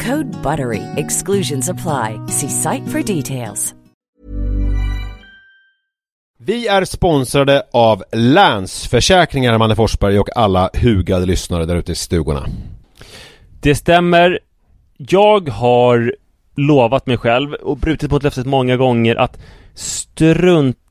Code BUTTERY. Exclusions apply. See site for details. Vi är sponsrade av Länsförsäkringar, Manne Forsberg och alla hugade lyssnare där ute i stugorna. Det stämmer. Jag har lovat mig själv och brutit mot löftet många gånger att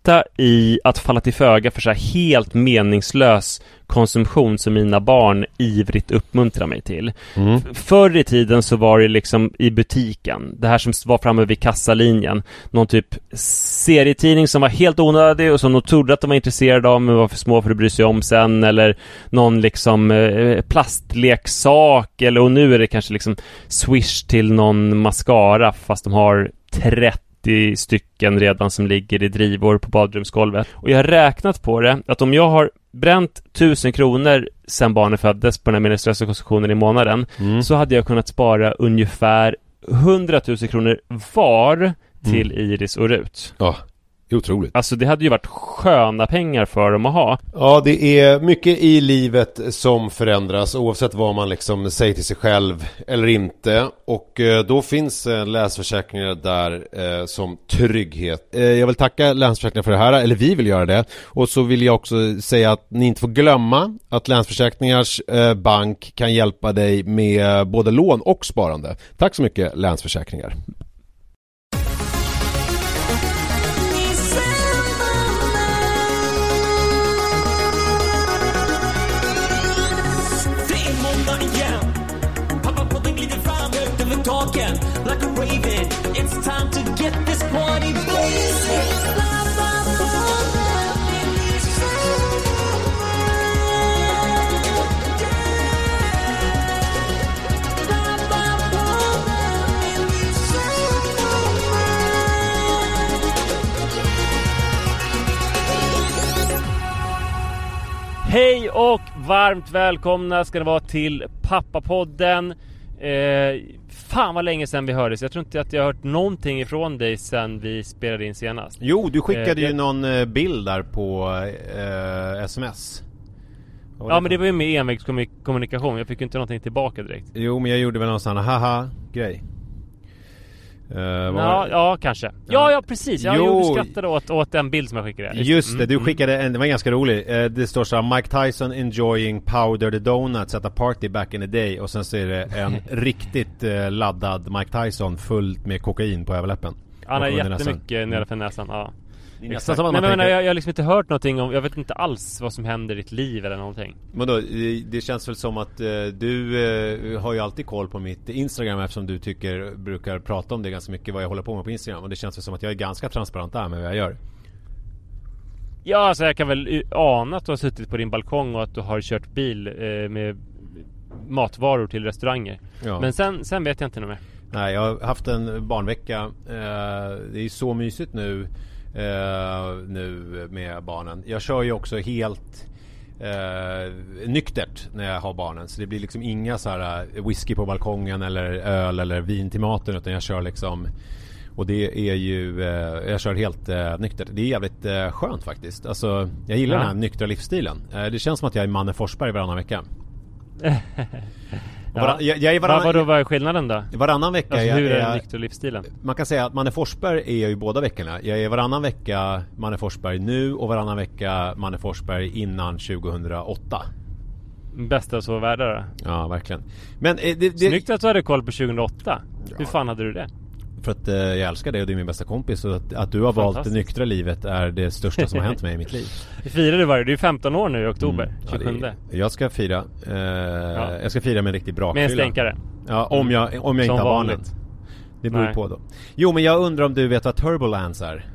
strunta i att falla till föga för så här helt meningslös konsumtion som mina barn ivrigt uppmuntrar mig till. Mm. Förr i tiden så var det liksom i butiken, det här som var framme vid kassalinjen, någon typ serietidning som var helt onödig och som de trodde att de var intresserade av men var för små för att bry sig om sen eller någon liksom eh, plastleksak eller och nu är det kanske liksom swish till någon mascara fast de har 30 stycken redan som ligger i drivor på badrumsgolvet. Och jag har räknat på det, att om jag har bränt 1000 kronor sen barnet föddes på den här meningslösa konsumtionen i månaden, Mm. så hade jag kunnat spara ungefär 100 000 kronor var till Iris och Rut. Ja, otroligt. Alltså det hade ju varit sköna pengar för dem att ha. Ja, det är mycket i livet som förändras oavsett vad man liksom säger till sig själv eller inte. Och eh, då finns eh, läsförsäkringar där eh, som trygghet. Eh, jag vill tacka Länsförsäkringar för det här, eller vi vill göra det. Och så vill jag också säga att ni inte får glömma att Länsförsäkringars eh, bank kan hjälpa dig med både lån och sparande. Tack så mycket Länsförsäkringar. Hej och varmt välkomna ska det vara till Pappapodden. Eh, fan vad länge sedan vi hördes. Jag tror inte att jag har hört någonting ifrån dig sedan vi spelade in senast. Jo, du skickade Eh, ju jag- någon eh, bild där på eh, sms. Ja men det var ju med envägskommunikation. Jag fick ju inte någonting tillbaka direkt. Jo, men jag gjorde väl någon sån här haha-grej. Uh, Ja, ja kanske. Ja, ja precis. Ja, Jo. jo. du skrattade åt, åt den bild som jag skickade. Just det, du Mm, skickade en, det var ganska rolig. Eh, det står så här, Mike Tyson enjoying powdered donuts at a party back in the day. Och sen så är det en riktigt eh, laddad Mike Tyson fullt med kokain på överläppen. Han har jättemycket nedanför näsan. Ja. Nästan som att Nej, man men, tänker- jag, jag har liksom inte hört någonting om, jag vet inte alls vad som händer i ditt liv eller någonting. Men då, det- det känns väl som att eh, du eh, har ju alltid koll på mitt Instagram eftersom du tycker, brukar prata om det ganska mycket vad jag håller på med på Instagram. Och det känns väl som att jag är ganska transparent där med vad jag gör. Ja, alltså jag kan väl ana att du har suttit på din balkong och att du har kört bil eh, med matvaror till restauranger. Ja. Men sen, sen vet jag inte något mer. Nej, jag har haft en barnvecka. Eh, det är så mysigt nu, nu med barnen. Jag kör ju också helt eh, nyktert när jag har barnen. Så det blir liksom inga så här eh, whisky på balkongen eller öl eller vin till maten. Utan jag kör liksom och det är ju, eh, jag kör helt eh, nyktert. Det är jävligt eh, skönt faktiskt. Alltså, jag gillar Ja. den här nyktra livsstilen. Eh, det känns som att jag är Manne Forsberg varannan vecka. Varann, jag, jag är Vad, varannan, vadå, vad är skillnaden då? varannan vecka Alltså jag, hur är jag, den nyktra livsstilen? man kan säga att Manne Forsberg är jag ju båda veckorna. Jag är varannan vecka Manne Forsberg nu och varannan vecka Manne Forsberg innan 2008. Bästa av så världar. Ja, verkligen. Men eh, det, det, Snyggt att du hade koll på 2008. Hur fan hade du det? För att eh, jag älskar dig och det är min bästa kompis och att, att du har valt det nyktra livet är det största som har hänt mig i mitt liv. Vi firar du varje... Det är 15 år nu i oktober. Mm. Ja, 27. det är- jag ska fira, eh, jag ska fira med en riktig Med en brakfylla. stänkare. Ja, om jag, om jag Som inte har vanligt. barnen. Det beror Nej. på då. Jo, men jag undrar om du vet vad Turbulence är?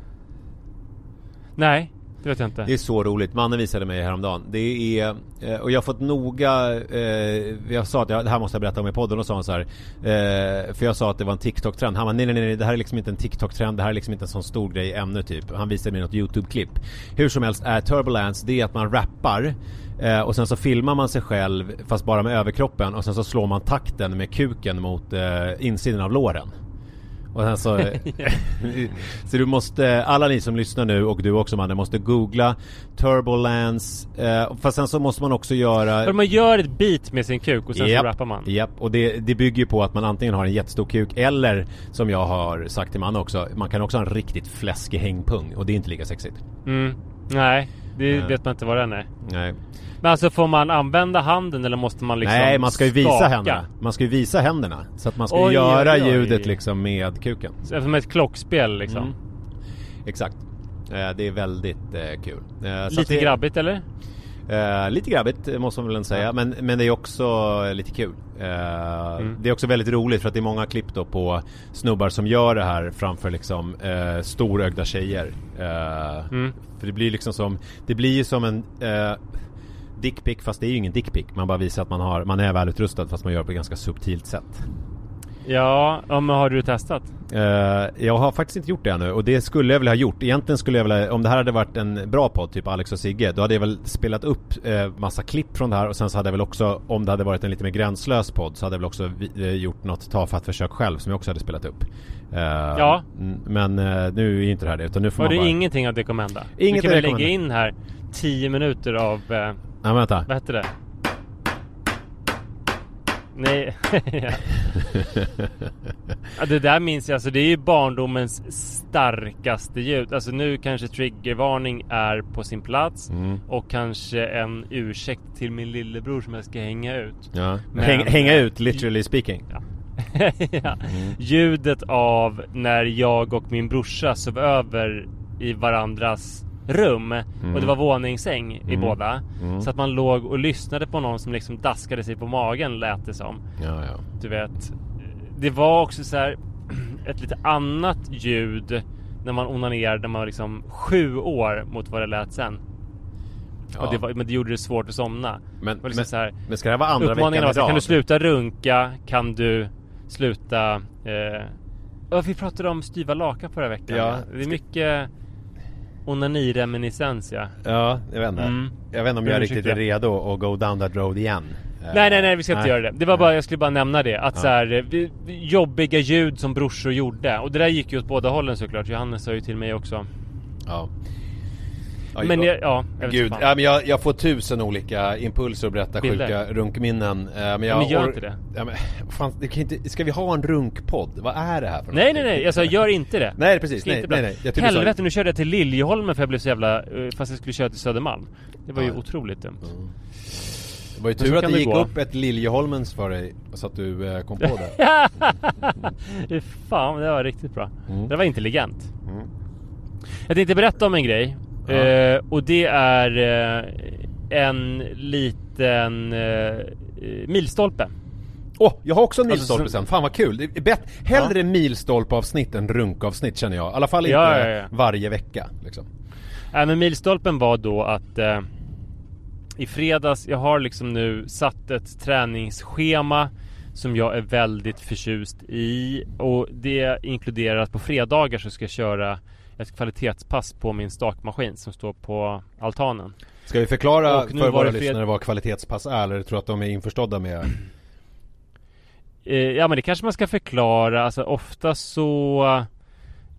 Nej, det vet jag inte. Det är så roligt. Mannen visade mig häromdagen. Det är, eh, och jag har fått noga, eh, jag sa att jag, det här måste jag berätta om i podden och sa han så här. Eh, för jag sa att det var en TikTok-trend. Han var nej, nej, nej, det här är liksom inte en TikTok-trend. Det här är liksom inte en sån stor grej ännu typ. Han visade mig något YouTube-klipp. Hur som helst är Turbulence, det är att man rappar eh, och sen så filmar man sig själv fast bara med överkroppen och sen så slår man takten med kuken mot eh, insidan av låren. Och sen så... så du måste, alla ni som lyssnar nu och du också mannen måste googla Turbulence eh, Fast sen så måste man också göra För man gör ett beat med sin kuk och sen Japp, så rappar man. Japp, och det, det bygger ju på att man antingen har en jättestor kuk eller som jag har sagt till man också Man kan också ha en riktigt fläskig hängpung och det är inte lika sexigt Mm. Nej, det Nej. vet man inte vad den är. Nej, Men alltså får man använda handen eller måste man liksom Nej man ska ju visa skaka? händerna Man ska ju visa händerna Så att man ska Oj, göra oj, oj. ljudet liksom med kuken Som ett klockspel liksom. Mm. Exakt eh, Det är väldigt eh, kul Eh, Lite det- grabbigt eller? Eh, lite grabbigt eh, måste man väl säga, men, men det är också eh, lite kul. Eh, Mm. Det är också väldigt roligt för att det är många klipp då på snubbar som gör det här framför liksom eh, storögda tjejer. Eh, Mm. För det blir liksom som, det blir ju som en eh, dickpic fast det är ju ingen dickpic. Man bara visar att man, har, man är välutrustad fast man gör det på ett ganska subtilt sätt. Ja, ja men har du testat? Eh, jag har faktiskt inte gjort det ännu och det skulle jag vilja ha gjort. Egentligen skulle jag vilja, om det här hade varit en bra podd, typ Alex och Sigge, då hade jag väl spelat upp eh, massa klipp från det här och sen så hade jag väl också, om det hade varit en lite mer gränslös podd, så hade jag väl också eh, gjort något tafatt försök själv som jag också hade spelat upp. Ja. Men nu är inte det här det, utan nu får Har man du bara... ingenting att rekommenda? Inget du kan väl lägga in här 10 minuter av, eh, Ja, vänta. vad heter det? Nej. ja, det där minns jag, alltså det är ju barndomens starkaste ljud. Alltså nu kanske triggervarning är på sin plats Mm. och kanske en ursäkt till min lillebror som jag ska hänga ut. Ja. Men- Häng, hänga ut, literally speaking. ja. Ljudet av när jag och min brorsa sov över i varandras rum och det var våningssäng i båda. Mm. Så att man låg och lyssnade på någon som liksom daskade sig på magen lät det som. Ja, ja. Du vet. Det var också så här ett lite annat ljud när man onanerade när man var liksom sju år mot vad det lät sen. ja. Det var, men det gjorde det svårt att somna. men, liksom men, så här, men ska det vara andra veckan var idag? kan du sluta runka? Kan du sluta... Eh... vi pratade om styva lakan förra veckan. Ja. Det är mycket onanireminiscens ja. Ja, jag vet inte. Mm. Jag vet inte om jag riktigt är redo att go down that road igen. Eh, Nej nej nej vi ska inte nej. göra det. Det var bara, jag skulle bara nämna det. Att Ja. så här, eh, jobbiga ljud som brorsor gjorde. Och det där gick ju åt båda hållen såklart. Johannes sa ju till mig också. Ja. Men jag, ja, jag Gud, ja, men jag, jag får tusen olika impulser att berätta Bilder. sjuka runkminnen. eh, Men, jag men gör or- inte det. Ja, men, fan, det kan inte, ska vi ha en runkpodd? Vad är det här för Nej nej någonting? nej, jag sa gör inte det. Nej precis, nej, nej, nej. Sa- Helvete nu körde jag till Liljeholmen för jag blev så jävla... eh, Fast jag skulle köra till Södermalm. Det var ju otroligt dumt. Det var ju tur att det gick gå. upp ett Liljeholmens för dig så att du eh, kom på det. Fan, det var riktigt bra. Mm. Det var intelligent. Mm. Jag tänkte berätta om en grej. Ja. Eh, och det är eh, en liten eh, milstolpe. Åh, jag har också en Alltså, milstolpe så- sen. Fan vad kul. Det är bett, hellre milstolpeavsnitt än runkavsnitt känner jag. I alla fall inte Ja, ja, ja. varje vecka. Liksom. Nej men milstolpen var då att eh, i fredags, jag har liksom nu satt ett träningsschema som jag är väldigt förtjust i och det inkluderar att på fredagar så ska jag köra ett kvalitetspass på min stakmaskin som står på altanen. Ska vi förklara för våra fred- lyssnare vad kvalitetspass är? Eller tror du att de är införstådda med? Eh, ja men det kanske man ska förklara. Alltså ofta så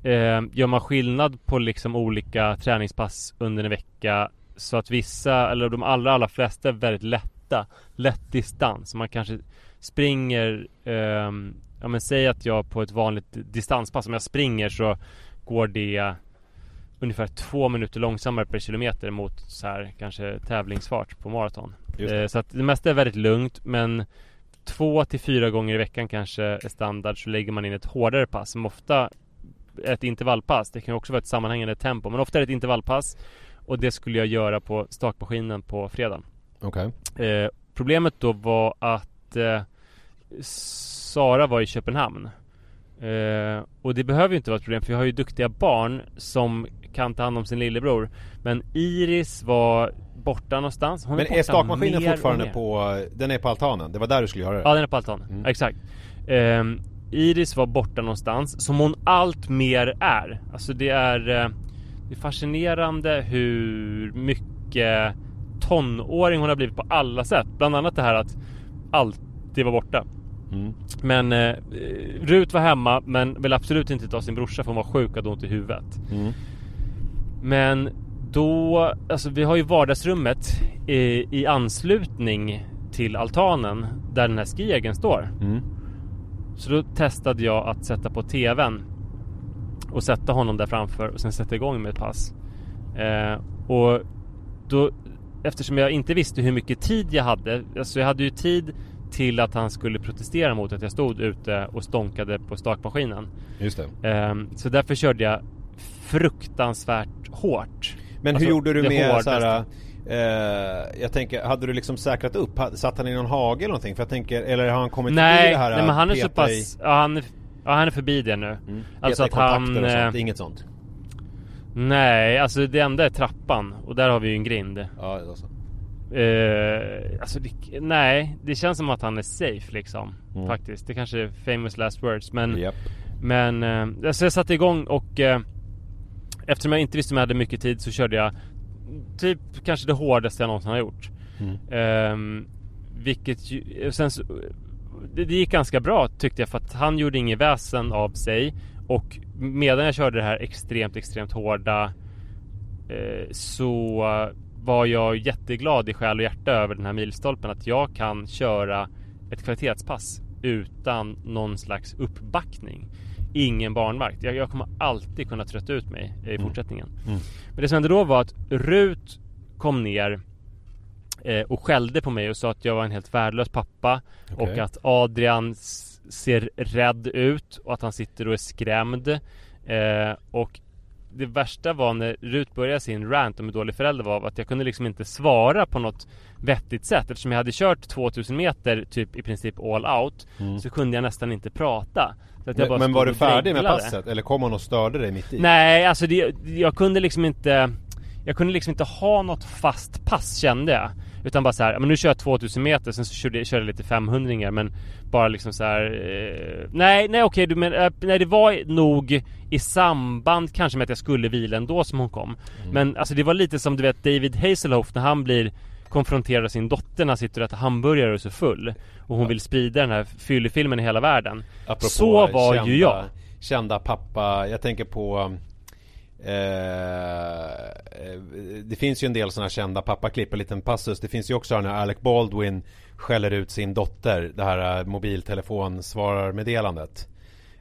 eh, gör man skillnad på liksom olika träningspass under en vecka. Så att vissa, eller de allra, allra flesta är väldigt lätta. Lätt distans. Man kanske springer, ehm, ja men säg att jag på ett vanligt distanspass, om jag springer så går det ungefär två minuter långsammare per kilometer mot så här kanske tävlingsfart på maraton. Eh, så att det mesta är väldigt lugnt men två till fyra gånger i veckan kanske är standard så lägger man in ett hårdare pass som ofta är ett intervallpass. Det kan också vara ett sammanhängande tempo men ofta är det ett intervallpass och det skulle jag göra på stakmaskinen på fredagen. Okej. Eh, problemet då var att eh, Sara var i Köpenhamn. Eh, och det behöver ju inte vara ett problem för vi har ju duktiga barn som kan ta hand om sin lillebror. Men Iris var borta någonstans. Hon Men borta är stakmaskinen fortfarande på, den är på altanen? Det var där du skulle göra det? Ja, den är på altanen. Mm. Exakt. Ehm, Iris var borta någonstans, som hon allt mer är. Alltså det är, eh, det är fascinerande hur mycket tonåring hon har blivit på alla sätt. Bland annat det här att alltid vara borta. Mm. Men eh, Rut var hemma men vill absolut inte ta sin brorsa för hon var sjuk och hade ont i huvudet. Mm. Men då, alltså vi har ju vardagsrummet i, i anslutning till altanen där den här skiäggen står. Mm. Så då testade jag att sätta på TVn och sätta honom där framför och sen sätta igång med ett pass. Eh, och då, eftersom jag inte visste hur mycket tid jag hade, alltså jag hade ju tid till att han skulle protestera mot att jag stod ute och stånkade på stakmaskinen. Just det. Eh, så därför körde jag fruktansvärt hårt. Men Alltså, hur gjorde du det med hårdaste. såhär, eh, jag tänker, hade du liksom säkrat upp? Satt han i någon hage eller någonting? För jag tänker, eller har han kommit förbi Nej, det här nej men han är så pass, ja, han är, ja, han är förbi det nu. Mm. Alltså att han, och sånt, eh, inget sånt? Nej, alltså det enda är trappan och där har vi ju en grind. Ja, alltså. Eh, alltså det, nej, det känns som att han är safe liksom. Mm. Faktiskt. Det kanske är famous last words. Men, Japp. men eh, alltså jag satte igång och eh, eftersom jag inte visste om jag hade mycket tid så körde jag typ kanske det hårdaste jag någonsin har gjort. Mm. Ehm, vilket ju, sen så, det, det gick ganska bra tyckte jag för att han gjorde inget väsen av sig. Och medan jag körde det här extremt, extremt hårda så var jag jätteglad i själ och hjärta över den här milstolpen att jag kan köra ett kvalitetspass utan någon slags uppbackning. Ingen barnvakt. Jag, jag kommer alltid kunna trötta ut mig i fortsättningen. Mm. Men det som hände då var att Rut kom ner eh, och skällde på mig och sa att jag var en helt värdelös pappa och Okej. att Adrian ser rädd ut och att han sitter och är skrämd. Eh, och det värsta var när Rut började sin rant om hur dålig förälder var att jag kunde liksom inte svara på något vettigt sätt eftersom jag hade kört 2000 meter typ i princip all out så kunde jag nästan inte prata. Mm. Men, men var du färdig med passet? Eller kom han och störde dig mitt i? Nej, alltså det, jag kunde liksom inte Jag kunde liksom inte ha något fast pass kände jag Utan bara så här, ja, men nu kör jag 2000 meter Sen så körde jag, körde jag lite 500 men Bara liksom så här. Eh, nej, nej okej du men eh, Nej det var nog I samband kanske med att jag skulle vila ändå som hon kom. Men alltså det var lite som du vet David Hasselhoff när han blir Konfronterad av sin dotter när han sitter och äter hamburgare och är så full Och hon vill sprida den här fyllefilmen i hela världen. Apropå Så var kända, ju jag. Kända pappa, jag tänker på eh, Det finns ju en del sådana kända pappaklipp, en liten passus. Det finns ju också när Alec Baldwin skäller ut sin dotter. Det här eh, mobiltelefonsvararmeddelandet.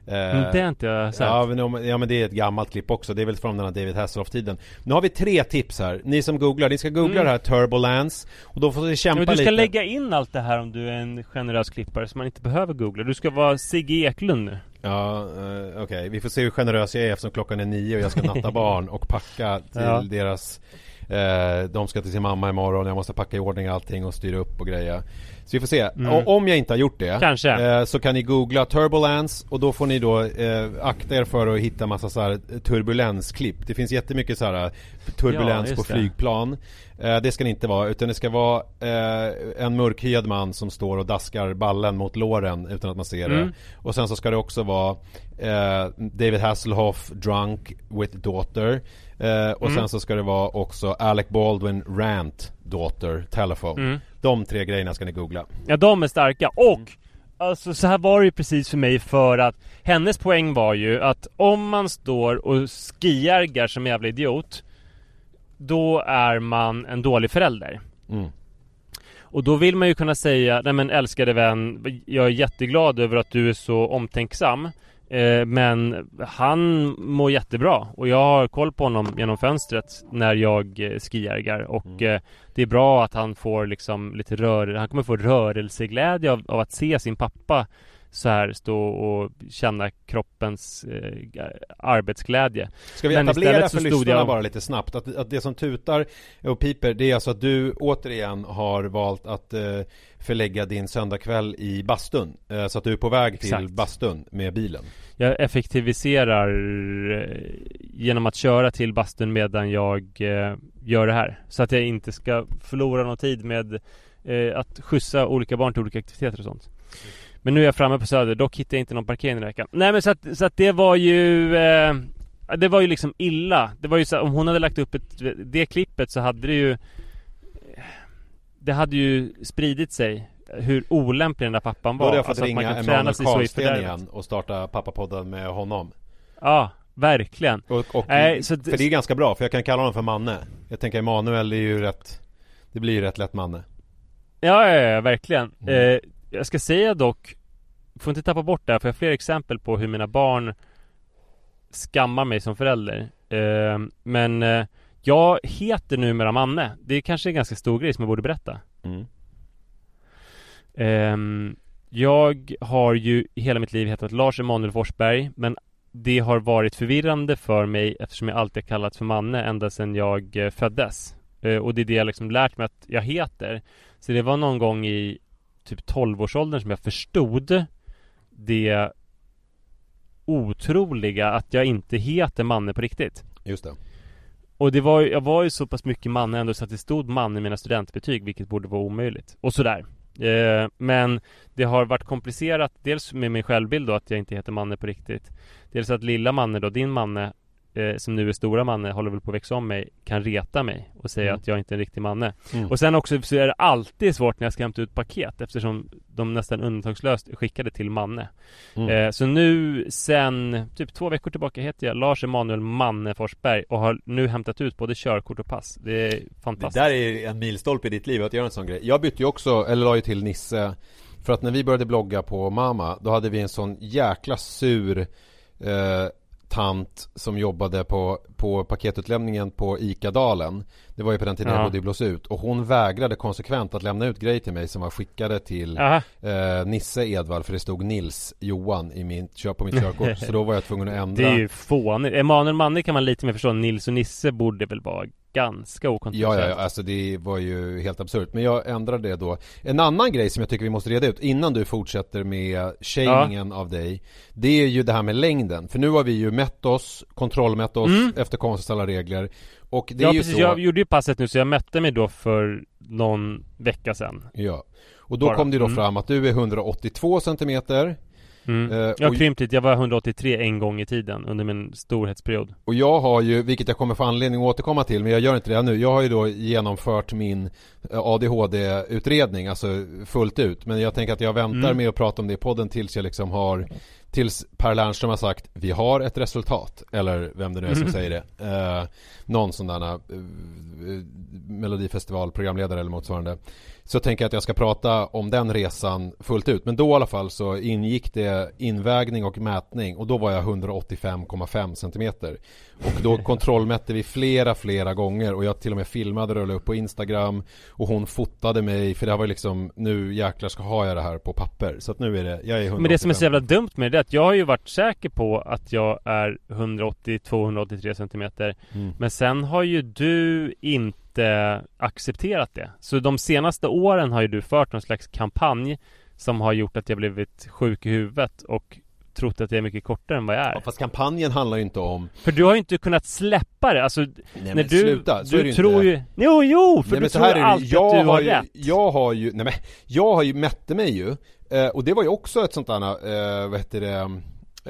Eh, Men det har inte jag sett. Ja men, ja men det är ett gammalt klipp också. Det är väl från den här David Hasselhoff-tiden. Nu har vi tre tips här. Ni som googlar, ni ska googla det här Turbulence Och då får ni kämpa Mm. Men du ska lite. lägga in allt det här om du är en generös klippare så man inte behöver googla. Du ska vara Sigge Eklund nu. Ja, eh, okej. Vi får se hur generös jag är eftersom klockan är nio och jag ska natta barn och packa till Ja. deras eh, De ska till sin mamma imorgon, jag måste packa i ordning allting och styra upp och greja Så vi får se. Och om jag inte har gjort det Mm. Kanske. eh, Så kan ni googla Turbulence och då får ni då eh, akta er för att hitta massa så här turbulensklipp Det finns jättemycket så här turbulens Ja, på det. flygplan eh, Det ska det inte vara utan det ska vara eh, en mörkhyad man som står och daskar ballen mot låren utan att man ser det Mm. och sen så ska det också vara eh, David Hasselhoff drunk with daughter eh, Och Mm. sen så ska det vara också Alec Baldwin rant daughter telephone Mm. De tre grejerna ska ni googla Ja, de är starka. Och Alltså så här var det ju precis för mig för att Hennes poäng var ju att om man står och skiargar som jävla idiot Då är man en dålig förälder. mm. Och då vill man ju kunna säga Nej men älskade vän Jag är jätteglad över att du är så omtänksam Eh, men han mår jättebra och jag har koll på honom genom fönstret när jag eh, skijärgar och Mm. eh, det är bra att han får liksom lite rör, han kommer få rörelseglädje av, av att se sin pappa så här stå och känna kroppens eh, arbetsglädje. Ska vi Men etablera för lyssnarna jag- bara lite snabbt att, att det som tutar och piper det är alltså att du återigen har valt att eh, förlägga din söndagkväll i bastun eh, så att du är på väg till Exakt. bastun med bilen. Jag effektiviserar eh, genom att köra till bastun medan jag eh, gör det här. Så att jag inte ska förlora någon tid med eh, att skjutsa olika barn till olika aktiviteter och sånt. Men nu är jag framme på Söder, dock hittar jag inte någon parkering den veckan. Nej men så att, så att det var ju eh, Det var ju liksom illa. Det var ju så om hon hade lagt upp ett, det klippet så hade det ju Det hade ju spridit sig hur olämplig den där pappan Då var. hade jag fått Alltså att ringa Emanuel sig så i Karlsten igen och starta pappapodden med honom. Ja, verkligen. Och, och, Nej, så för det är ganska bra för jag kan kalla honom för Manne. Jag tänker Emanuel är ju rätt Det blir ju rätt lätt Manne. Ja, ja, ja verkligen. Mm. Eh, jag ska säga dock, får inte tappa bort det här, för jag har fler exempel på hur mina barn skammar mig som förälder. Eh, men eh, jag heter numera Manne. Det är kanske en ganska stor grej som jag borde berätta. Mm. Ehm, jag har ju hela mitt liv hetat Lars Emanuel Forsberg Men det har varit förvirrande för mig eftersom jag alltid har kallats för Manne ända sedan jag eh, föddes Eh, Och det är det jag liksom lärt mig att jag heter Så det var någon gång i typ 12-årsåldern som jag förstod det otroliga att jag inte heter Manne på riktigt Just det. och det var ju, jag var ju så pass mycket man ändå så att det stod man i mina studentbetyg vilket borde vara omöjligt. Och sådär. Eh, men det har varit komplicerat dels med min självbild då att jag inte heter Manne på riktigt. Dels att lilla Manne då, din Manne eh, som nu är stora Manne, håller väl på att växa om mig kan reta mig och säga Mm. att jag inte är en riktig Manne. Mm. Och sen också så är det alltid svårt när jag ska hämta ut paket eftersom de nästan undantagslöst skickade till Manne. Mm. Eh, så nu sen typ två veckor tillbaka heter jag Lars Emanuel Manne Forsberg och har nu hämtat ut både körkort och pass. Det är Det fantastiskt. där är en milstolpe i ditt liv att göra en sån grej. Jag bytte ju också, eller la ju till Nisse För att när vi började blogga på Mama Då hade vi en sån jäkla sur eh, Tant som jobbade på, på paketutlämningen på ICA-dalen Det var ju på den tiden Ja. jag bodde i Blåsut Och hon vägrade konsekvent att lämna ut grejer till mig som var skickade till eh, Nisse Edvard För det stod Nils Johan i min, på mitt körkort Så då var jag tvungen att ändra Det är ju fånigt. Emanuel Manne kan man lite mer förstå. Nils och Nisse borde väl vara ganska Ja, okontroversiellt. ja, ja, alltså det var ju helt absurt. Men jag ändrade det då. En annan grej som jag tycker vi måste reda ut innan du fortsätter med shamingen av dig. Det är ju det här med längden. För nu har vi ju mätt oss, kontrollmätt oss Mm. efter konstens alla regler. Och det ja är ju precis. så. Jag gjorde ju passet nu så jag mätte mig då för någon vecka sedan. Ja. Och då Bara. kom det då Mm. fram att du är 182 centimeter. Mm. Eh, jag har krympt lite. Jag var 183 en gång i tiden under min storhetsperiod. Och jag har ju, vilket jag kommer få anledning att återkomma till, men jag gör inte det nu. Jag har ju då genomfört min eh, ADHD-utredning, alltså fullt ut. Men jag tänker att jag väntar Mm. med att prata om det i podden tills jag liksom har Tills Per Lernström har sagt Vi har ett resultat. Eller vem det nu är som Mm. säger det. Eh, Någon sån där eh, Melodifestivalprogramledare eller motsvarande. Så tänker jag att jag ska prata om den resan fullt ut. Men då i alla fall så ingick det invägning och mätning. Och då var jag 185,5 centimeter Och då kontrollmätte vi flera flera gånger. Och jag till och med filmade och la upp på Instagram. Och hon fotade mig För det här var ju liksom Nu jäklar ska ha jag det här på papper. Så att nu är det Jag är 185 Men det som är så jävla dumt med det är att jag har ju varit säker på att jag är 182-183 centimeter. Mm. Men sen har ju du inte accepterat det. Så de senaste åren har ju du fört någon slags kampanj Som har gjort att jag blivit sjuk i huvudet och trott att jag är mycket kortare än vad jag är Ja, fast kampanjen handlar ju inte om För du har ju inte kunnat släppa det, alltså Nej när men du, sluta, så är det du tror inte. ju Jo, jo! För Nej, du men tror är det. alltid jag att du har, har ju, rätt Jag har ju, nej men Jag har ju mätte mig ju eh, Och det var ju också ett sånt där, eh, vad heter det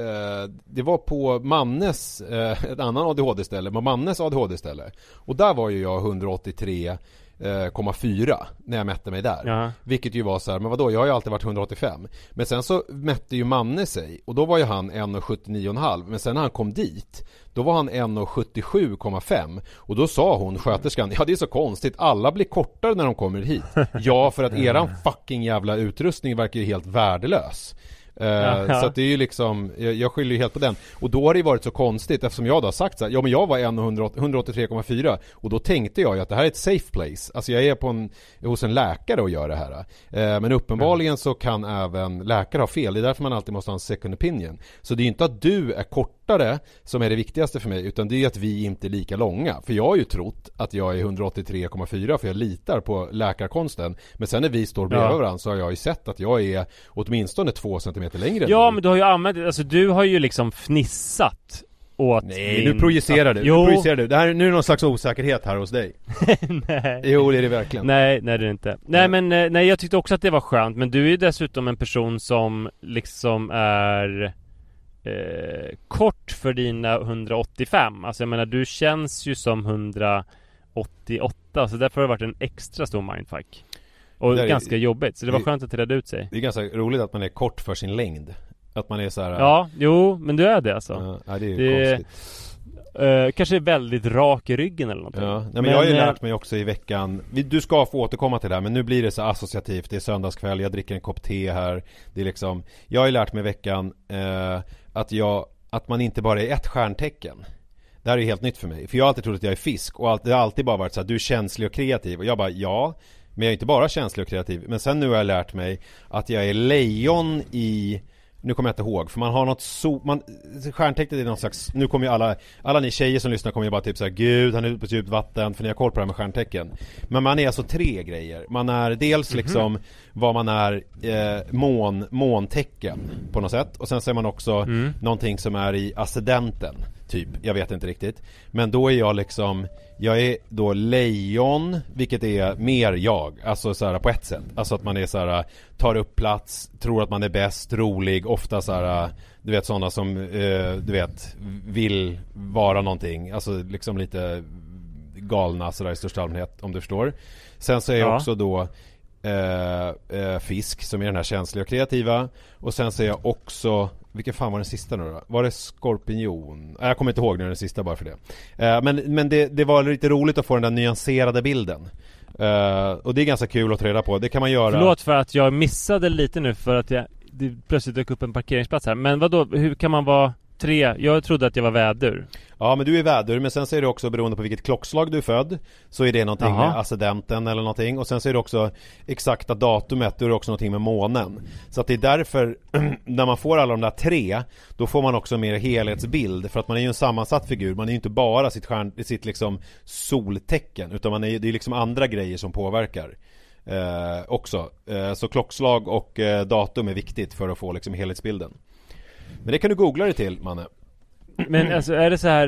eh, Det var på Mannes, eh, ett annan ADHD-ställe, på Mannes ADHD-ställe Och där var ju jag 183 1,4 när jag mätte mig där. Ja. Vilket ju var så här, men vadå, jag har ju alltid varit 185. Men sen så mätte ju Manne sig och då var ju han 1,79,5. Men sen när han kom dit, då var han 1,77,5. Och då sa hon, sköterskan, ja det är så konstigt, alla blir kortare när de kommer hit. Ja, för att eran fucking jävla utrustning verkar ju helt värdelös. Ja. Så att det är ju liksom, jag, jag skyller ju helt på den. Och då har det ju varit så konstigt eftersom jag då har sagt så här, ja men jag var 183,4 och då tänkte jag ju att det här är ett safe place. Alltså jag är på en, hos en läkare och gör det här. Eh, men uppenbarligen så kan även läkare ha fel, det är därför man alltid måste ha en second opinion. Så det är ju inte att du är kortare som är det viktigaste för mig, utan det är att vi inte är lika långa. För jag har ju trott att jag är 183,4 för jag litar på läkarkonsten. Men sen när vi står bredvid Ja. varandra så har jag ju sett att jag är åtminstone två centimeter längre än Ja men du har ju använt alltså du har ju liksom fnissat åt Nej, din... nu projicerar du. Jo. Nu projicerar du. Det här, nu är det någon slags osäkerhet här hos dig. nej. Jo, det är det verkligen. Nej, nej det är det inte. Nej men, eh, nej jag tyckte också att det var skönt Men du är ju dessutom en person som liksom är eh, Kort för dina 185 Alltså jag menar du känns ju som 188 Så därför har det varit en extra stor mindfuck Och Det är- ganska jobbigt Så det var det- skönt att det redde ut sig Det är ganska roligt att man är kort för sin längd. Att man är så här. Ja, jo men du är det alltså Ja, det är ju Det- konstigt. Eh, kanske är väldigt rak i ryggen eller någonting Ja, nej, men, jag har ju eh, lärt mig också i veckan Du ska få återkomma till det här men nu blir det så associativt Det är söndagskväll, jag dricker en kopp te här Det är liksom Jag har ju lärt mig i veckan eh, att jag Att man inte bara är ett stjärntecken. Det här är ju helt nytt för mig. För jag har alltid trott att jag är fisk och det har alltid bara varit så här, Du är känslig och kreativ. Och jag bara ja Men jag är inte bara känslig och kreativ. Men sen nu har jag lärt mig Att jag är lejon i nu kommer jag inte ihåg, för man har något so... Man, stjärntecknet är någon slags... Nu kommer ju alla... Alla ni tjejer som lyssnar kommer ju bara typ såhär Gud, han är ute på djupt vatten, för ni har koll på det här med stjärntecken. Men man är alltså tre grejer. Man är dels liksom vad man är eh, mån, måntecken på något sätt Och sen så är man också någonting som är i ascendenten Typ, jag vet inte riktigt. Men då är jag liksom Jag är då lejon, vilket är mer jag. Alltså så här på ett sätt. Alltså att man är så här Tar upp plats, tror att man är bäst, rolig Ofta så här Du vet sådana som eh, Du vet Vill vara någonting. Alltså liksom lite Galna sådär i största allmänhet Om du förstår. Sen så är jag Ja. också då eh, eh, Fisk som är den här känsliga och kreativa. Och sen så är jag också vilken fan var den sista nu då? Var det skorpion? Nej, jag kommer inte ihåg nu den sista bara för det eh, Men, men det, det var lite roligt att få den där nyanserade bilden eh, Och det är ganska kul att ta reda på, det kan man göra Förlåt för att jag missade lite nu för att jag det plötsligt dök upp en parkeringsplats här Men vad då? hur kan man vara tre? Jag trodde att jag var vädur Ja men du är vädur, men sen så är det också beroende på vilket klockslag du är född Så är det någonting Jaha. med ascendenten eller någonting Och sen så är det också exakta datumet, då är det också någonting med månen Så att det är därför, när man får alla de där tre Då får man också mer helhetsbild För att man är ju en sammansatt figur, man är ju inte bara sitt, stjärn, sitt liksom soltecken Utan man är, det är liksom andra grejer som påverkar eh, Också, eh, så klockslag och eh, datum är viktigt för att få liksom helhetsbilden Men det kan du googla dig till, Manne Men alltså är det så här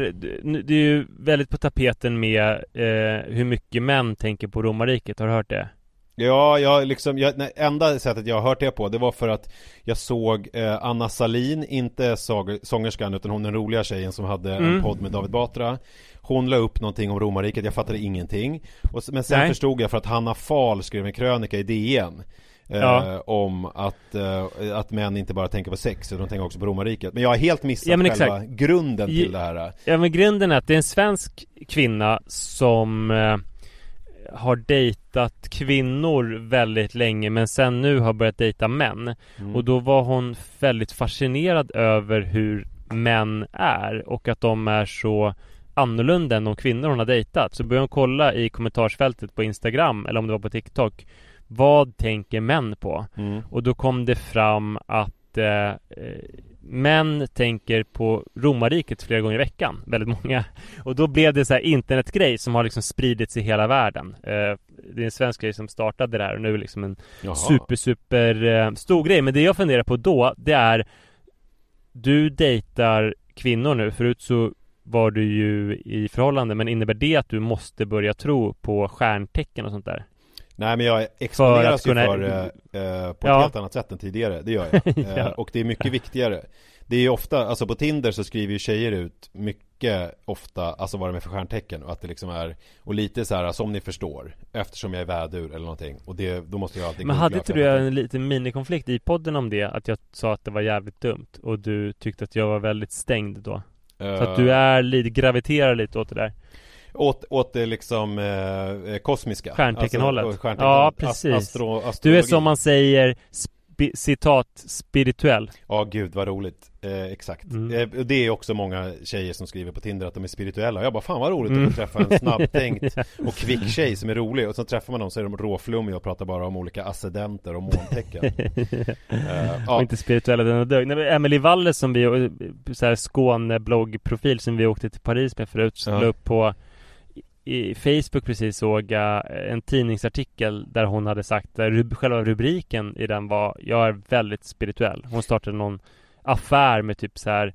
Det är ju väldigt på tapeten med eh, hur mycket män tänker på romarriket, har du hört det? Ja, jag liksom, jag, nej, enda sättet jag har hört det på det var för att jag såg eh, Anna Salin, inte såg, sångerskan utan hon den roliga tjejen som hade en Mm. podd med David Batra Hon la upp någonting om romarriket, jag fattade ingenting och, Men sen Nej. förstod jag för att Hanna Fahl skrev en krönika i DN eh, Ja. Om att, eh, att män inte bara tänker på sex utan de tänker också på romarriket Men jag har helt missat Ja, men själva exakt. grunden till det här Ja men grunden är att det är en svensk kvinna som eh, har dejtat kvinnor väldigt länge men sen nu har börjat dejta män. Mm. Och då var hon väldigt fascinerad över hur män är och att de är så annorlunda än de kvinnor hon har dejtat. Så började hon kolla i kommentarsfältet på Instagram eller om det var på TikTok. Vad tänker män på? Mm. Och då kom det fram att eh, eh, män tänker på romarriket flera gånger i veckan. Väldigt många. Och då blev det så här internetgrej som har liksom spridits i hela världen. Eh, det är en svensk grej som startade det här och nu är det liksom en Jaha. super, super eh, stor grej. Men det jag funderar på då, det är Du dejtar kvinnor nu. Förut så var du ju i förhållande. Men innebär det att du måste börja tro på stjärntecken och sånt där? Nej men jag exponeras kunna- ju för eh, eh, på ett Ja. helt annat sätt än tidigare, det gör jag. Eh, Ja. Och det är mycket viktigare. Det är ju ofta, alltså på Tinder så skriver ju tjejer ut mycket ofta, alltså vad de är för stjärntecken och att det liksom är, och lite så här som ni förstår, eftersom jag är vädur eller någonting. Och det, då måste jag alltid Men hade för inte du en liten minikonflikt i podden om det? Att jag sa att det var jävligt dumt och du tyckte att jag var väldigt stängd då? Så att du Eh, är lite, graviterar lite åt det där Åt, åt det liksom eh, kosmiska Stjärnteckenhållet. Alltså, och stjärntecken- Ja, precis. Astro, Du är som man säger sp- spi, citat spirituell. Ja, gud vad roligt. Eh, exakt. Mm. Eh, det är också många tjejer som skriver på Tinder att de är spirituella. Jag bara, fan vad roligt att få träffa en snabbtänkt och kvick tjej som är rolig. Och så träffar man dem så är de råflummiga och pratar bara om olika ascendenter och måntecken. eh, Och ja, inte spirituella den dög. Nej, Emily Waller som vi, eh, så här Skåne-bloggprofil som vi åkte till Paris med förut, Ja. la upp på i Facebook precis såg jag eh, en tidningsartikel där hon hade sagt, där rub- själva rubriken i den var Jag är väldigt spirituell. Hon startade någon affär med typ så här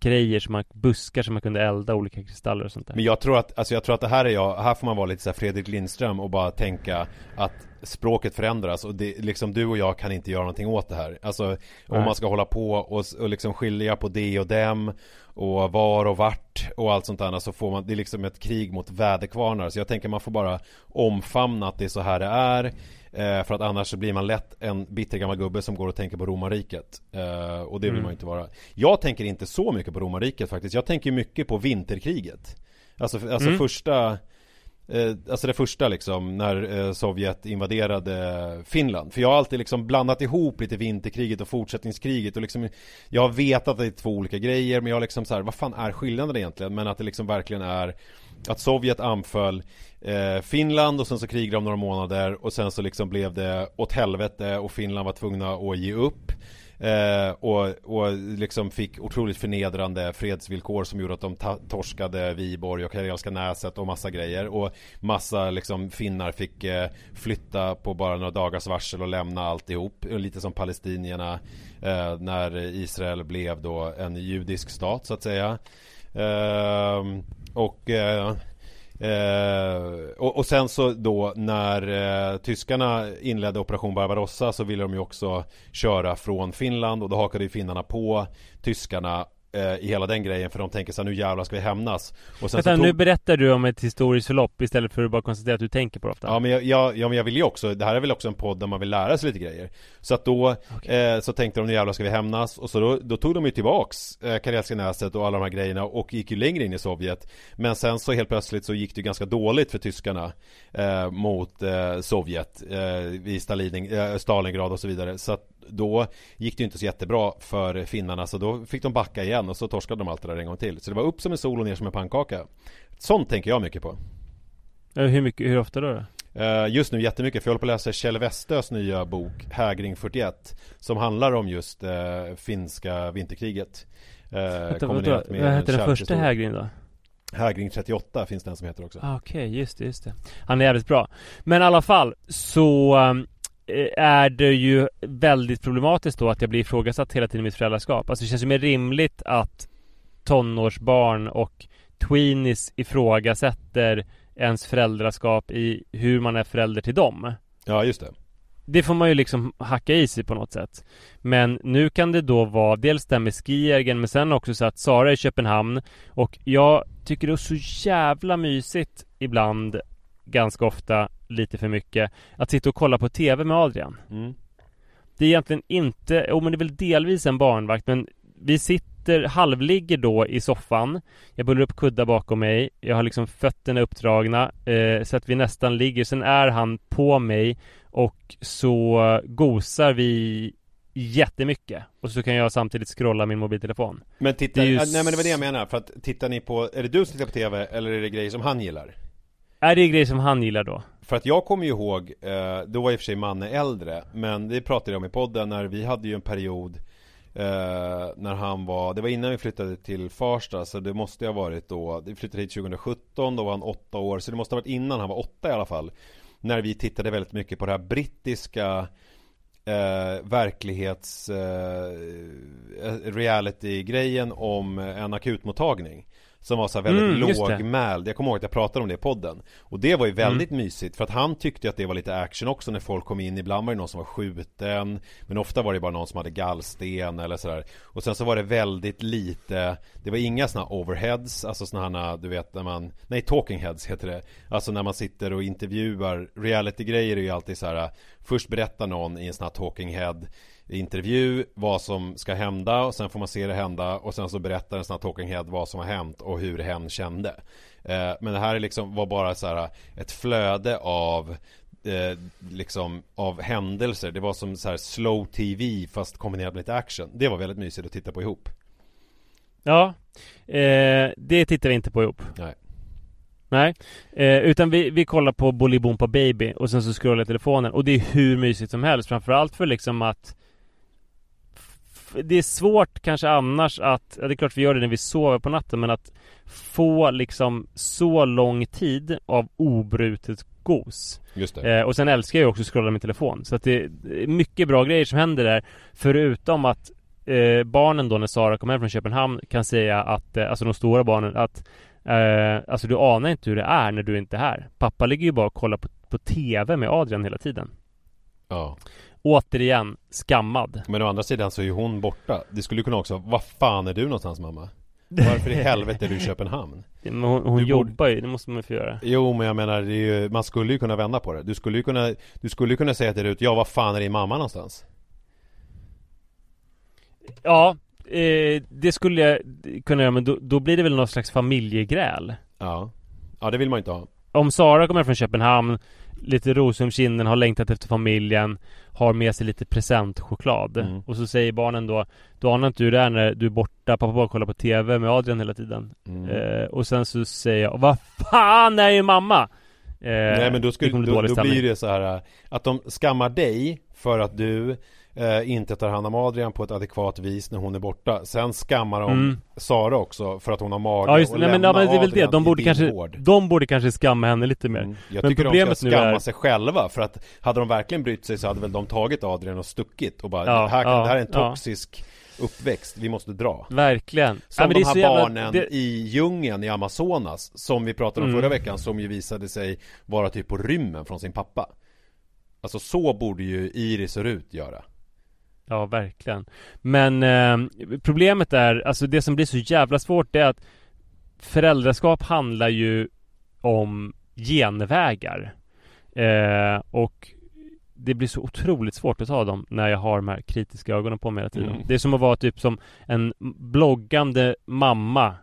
grejer som man, buskar som man kunde elda olika kristaller och sånt där. Men jag tror att, alltså jag tror att det här är jag, här får man vara lite så här Fredrik Lindström och bara tänka att språket förändras och det, liksom du och jag kan inte göra någonting åt det här. Alltså om Nej. man ska hålla på och, och liksom skilja på det och dem och var och vart och allt sånt där så får man, det är liksom ett krig mot väderkvarnar. Så jag tänker man får bara omfamna att det är så här det är. Eh, för att annars så blir man lätt en bitter gammal gubbe som går och tänker på romarriket. Eh, och det vill Mm. man ju inte vara. Jag tänker inte så mycket på romarriket faktiskt. Jag tänker mycket på vinterkriget. Alltså, alltså Mm. första eh, Alltså det första liksom när eh, Sovjet invaderade Finland För jag har alltid liksom blandat ihop lite vinterkriget och fortsättningskriget och liksom Jag har vetat att det är två olika grejer men jag har liksom så här, vad fan är skillnaden egentligen? Men att det liksom verkligen är Att Sovjet anföll eh, Finland och sen så krigade de några månader och sen så liksom blev det åt helvete och Finland var tvungna att ge upp Eh, och, och liksom fick otroligt förnedrande fredsvillkor som gjorde att de ta- torskade Viborg och Karelska näset och massa grejer. Och massa liksom finnar fick eh, flytta på bara några dagars varsel och lämna alltihop. Lite som palestinierna eh, när Israel blev då en judisk stat så att säga. Ehm, och eh, eh, och, och sen så då när eh, tyskarna inledde operation Barbarossa så ville de ju också köra från Finland och då hakade ju finnarna på tyskarna i hela den grejen för de tänker så här, nu jävlar ska vi hämnas. Och sen Vänta, så nu tog... berättar du om ett historiskt förlopp istället för att bara konstatera att du tänker på det ofta. Ja men jag, jag, ja men jag vill ju också, det här är väl också en podd där man vill lära sig lite grejer. Så att då eh, så tänkte de nu jävlar ska vi hämnas. Och så då, då tog de ju tillbaks eh, Karelska näset och alla de här grejerna och gick ju längre in i Sovjet. Men sen så helt plötsligt så gick det ju ganska dåligt för tyskarna eh, mot eh, Sovjet eh, i Stalin, eh, Stalingrad och så vidare. Så att då gick det ju inte så jättebra för finnarna så då fick de backa igen och så torskade de allt det där en gång till Så det var upp som en sol och ner som en pannkaka Sånt tänker jag mycket på Ja, Hur mycket, hur ofta då? Eh, Just nu jättemycket, för jag håller på att läsa Kjell Westös nya bok Hägring 41 Som handlar om just eh, finska vinterkriget eh, Vänta, med Vad hette den första. Hägring då? Hägring 38 finns den som heter också Ah, Okej, just det, just det. Han är jävligt bra. Men i alla fall så um, eh, är det ju väldigt problematiskt då att jag blir ifrågasatt hela tiden i mitt föräldraskap. Alltså det känns ju mer rimligt att tonårsbarn och tweenies ifrågasätter ens föräldraskap i hur man är förälder till dem. Ja just det Det får man ju liksom hacka i sig på något sätt. Men nu kan det då vara dels det här med Skiergen men sen också så att Sara är i Köpenhamn och jag tycker det är så jävla mysigt ibland, ganska ofta, lite för mycket, att sitta och kolla på TV med Adrian. mm. Det är egentligen inte, jo men det är väl delvis en barnvakt men vi sitter, halvligger då i soffan Jag bullar upp kuddar bakom mig Jag har liksom fötterna uppdragna eh, Så att vi nästan ligger, sen är han på mig Och så gosar vi jättemycket Och så kan jag samtidigt scrolla min mobiltelefon Men titta, Det är ju äh, nej men det var det jag menar För att tittar ni på, är det du som tittar på TV eller är det grejer som han gillar? Är det grejer som han gillar då? För att jag kommer ju ihåg, eh, då var i och för sig Manne äldre Men det pratade jag om i podden när vi hade ju en period eh, När han var, det var innan vi flyttade till Farsta Så det måste ha varit då, vi flyttade hit 2017 Då var han åtta år, så det måste ha varit innan han var åtta i alla fall När vi tittade väldigt mycket på det här brittiska eh, verklighets eh, eh reality-grejen om en akutmottagning som var så här väldigt Mm, lågmäld. Jag kommer ihåg att jag pratade om det i podden. Och det var ju väldigt mysigt för att han tyckte att det var lite action också när folk kom in. Ibland var det någon som var skjuten Men ofta var det bara någon som hade gallsten eller sådär. Och sen så var det väldigt lite Det var inga sådana overheads Alltså sådana du vet när man Nej talking heads heter det. Alltså när man sitter och intervjuar. Reality-grejer är ju alltid så här Först berättar någon i en sån här talking head intervju vad som ska hända och sen får man se det hända och sen så berättar en sån här talking head vad som har hänt och hur hen kände. Eh, men det här är liksom var bara så här ett flöde av eh, liksom av händelser. Det var som så här slow tv fast kombinerat med lite action. Det var väldigt mysigt att titta på ihop. Ja, eh, det tittar vi inte på ihop. Nej. Nej, eh, utan vi, vi kollar på Bolibompa Baby och sen så scrollar telefonen och det är hur mysigt som helst framförallt för liksom att det är svårt kanske annars att, ja det är klart vi gör det när vi sover på natten men att få liksom så lång tid av obrutet gos. Just det. Eh, och sen älskar jag också att scrolla min telefon. Så att det är mycket bra grejer som händer där. Förutom att eh, barnen då när Sara kommer hem från Köpenhamn kan säga att, eh, alltså de stora barnen, att eh, alltså du anar inte hur det är när du inte är här. Pappa ligger ju bara och kollar på, på TV med Adrian hela tiden. Ja. Återigen, skammad. Men å andra sidan så är ju hon borta. Det skulle ju kunna också, vad fan är du någonstans mamma? Varför i helvete är du i Köpenhamn? Men hon, hon borde- jobbar ju, det måste man ju få göra. Jo men jag menar, ju, man skulle ju kunna vända på det. Du skulle ju kunna, du skulle ju kunna säga till Rut, ja vad fan är din mamma någonstans? Ja, eh, det skulle jag kunna göra men då, då blir det väl någon slags familjegräl. Ja. Ja det vill man ju inte ha. Om Sara kommer från Köpenhamn Lite ros om kinden, har längtat efter familjen Har med sig lite presentchoklad Mm. Och så säger barnen då Du anar inte hur det är när du är borta Pappa bara kollar på TV med Adrian hela tiden Mm. eh, Och sen så säger jag Vad fan är din mamma? Eh, Nej men då, skulle, då, då blir det så här Att de skammar dig för att du eh, inte tar hand om Adrian på ett adekvat vis när hon är borta. Sen skammar de Mm. Sara också för att hon har mage Ja just och nej, men, ja, men det är väl det, de borde kanske bilvård. De borde kanske skamma henne lite mer. Mm. Jag Men tycker de ska skamma är- sig själva för att Hade de verkligen brytt sig så hade väl de tagit Adrian och stuckit och bara Ja, det, här, ja, det här är en toxisk uppväxt, vi måste dra. Verkligen. Som ja, de här jävla- barnen det- i djungeln i Amazonas Som vi pratade om Mm. förra veckan Som ju visade sig vara typ på rymmen från sin pappa. Alltså så borde ju Iris och Rut göra Ja, verkligen. Men eh, problemet är, alltså det som blir så jävla svårt är att föräldraskap handlar ju om genvägar. Eh, och det blir så otroligt svårt att ta dem när jag har de här kritiska ögonen på mig hela tiden. Mm. Det är som att vara typ som en bloggande mamma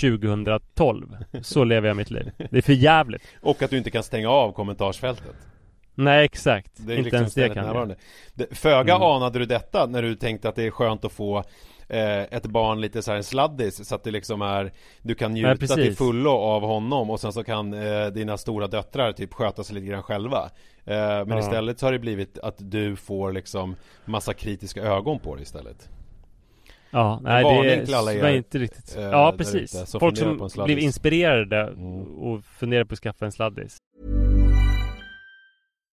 2012. Så lever jag mitt liv. Det är för jävligt. Och att du inte kan stänga av kommentarsfältet Nej, exakt. Det är Inte liksom ens det kan jag. närvarande. Det- Föga Mm. anade du detta när du tänkte att det är skönt att få eh, ett barn lite så här en sladdis så att det liksom är Du kan Nej, njuta precis. till fullo av honom och sen så kan eh, dina stora döttrar typ sköta sig lite grann själva eh, Men Ja. istället så har det blivit att du får liksom massa kritiska ögon på dig istället Ja, nej det är inte riktigt eh, Ja, precis ute Folk som blev inspirerade Mm. och funderar på att skaffa en sladdis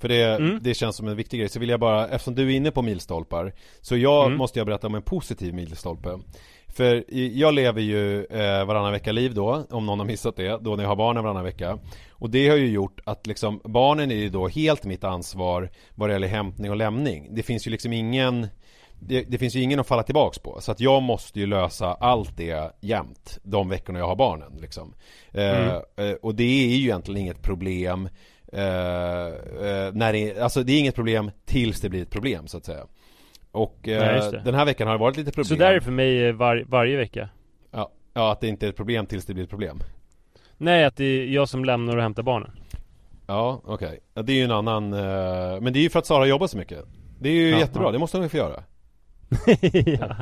För det, Mm. det känns som en viktig grej, så vill jag bara, eftersom du är inne på milstolpar Så jag Mm. måste jag berätta om en positiv milstolpe. För jag lever ju eh, varannan vecka liv då, om någon har missat det, då när jag har barnen varannan vecka. Och det har ju gjort att liksom, barnen är ju då helt mitt ansvar vad det gäller hämtning och lämning. Det finns ju liksom ingen det, det finns ju ingen att falla tillbaks på. Så att jag måste ju lösa allt det jämt De veckorna jag har barnen liksom. Mm. eh, eh, Och det är ju egentligen inget problem eh, när det, Alltså det är inget problem tills det blir ett problem så att säga Och eh, Nej, den här veckan har det varit lite problem Så där är det för mig var, varje vecka ja, ja, att det inte är ett problem tills det blir ett problem Nej, att det är jag som lämnar och hämtar barnen Ja, okej. Ja, Det är ju en annan, men det är ju för att Sara jobbar så mycket. Det är ju Ja, jättebra, ja. det måste hon ju få göra. ja.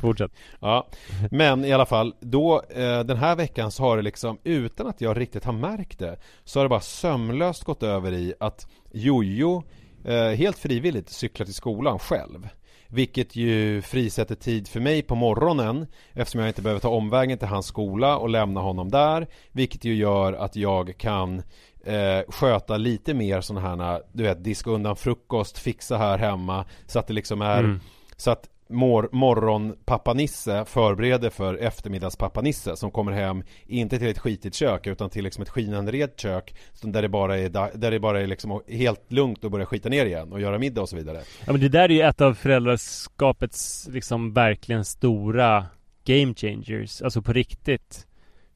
Fortsätt. Ja, men i alla fall då eh, den här veckan så har det liksom utan att jag riktigt har märkt det så har det bara sömlöst gått över i att Jojo eh, helt frivilligt cyklar till skolan själv. Vilket ju frisätter tid för mig på morgonen eftersom jag inte behöver ta omvägen till hans skola och lämna honom där. Vilket ju gör att jag kan eh, sköta lite mer sådana här, du vet, diska undan frukost, fixa här hemma så att det liksom är Mm så att mor- morgon pappa Nisse förbereder för eftermiddags pappa Nisse som kommer hem inte till ett skitigt kök utan till liksom ett skinande rent kök där det bara är, där det bara är liksom helt lugnt att börja skita ner igen och göra middag och så vidare. Ja men det där är ju ett av föräldraskapets liksom verkligen stora game changers, alltså på riktigt.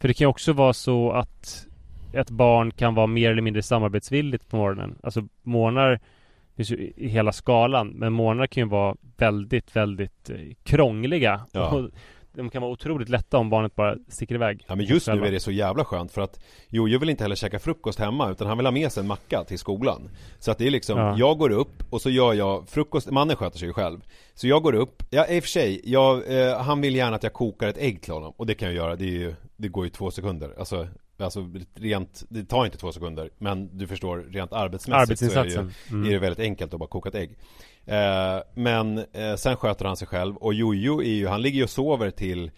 För det kan ju också vara så att ett barn kan vara mer eller mindre samarbetsvilligt på morgonen. Alltså morgnar finns ju i- hela skalan, men morgnar kan ju vara väldigt, väldigt eh, krångliga. Ja. Och de kan vara otroligt lätta om barnet bara sticker iväg. Ja men just nu är det så jävla skönt för att Jojo vill inte heller käka frukost hemma utan han vill ha med sig en macka till skolan Så att det är liksom, Ja. jag går upp och så gör jag frukost, mannen sköter sig ju själv Så jag går upp, ja i och för sig, jag, eh, han vill gärna att jag kokar ett ägg till honom och det kan jag göra, det, ju, det går ju två sekunder Alltså, alltså rent, det tar inte två sekunder men du förstår, rent arbetsmässigt så är det, ju. Mm. är det väldigt enkelt att bara koka ett ägg eh, Men eh, sen sköter han sig själv och Jojo är ju, han ligger ju och sover till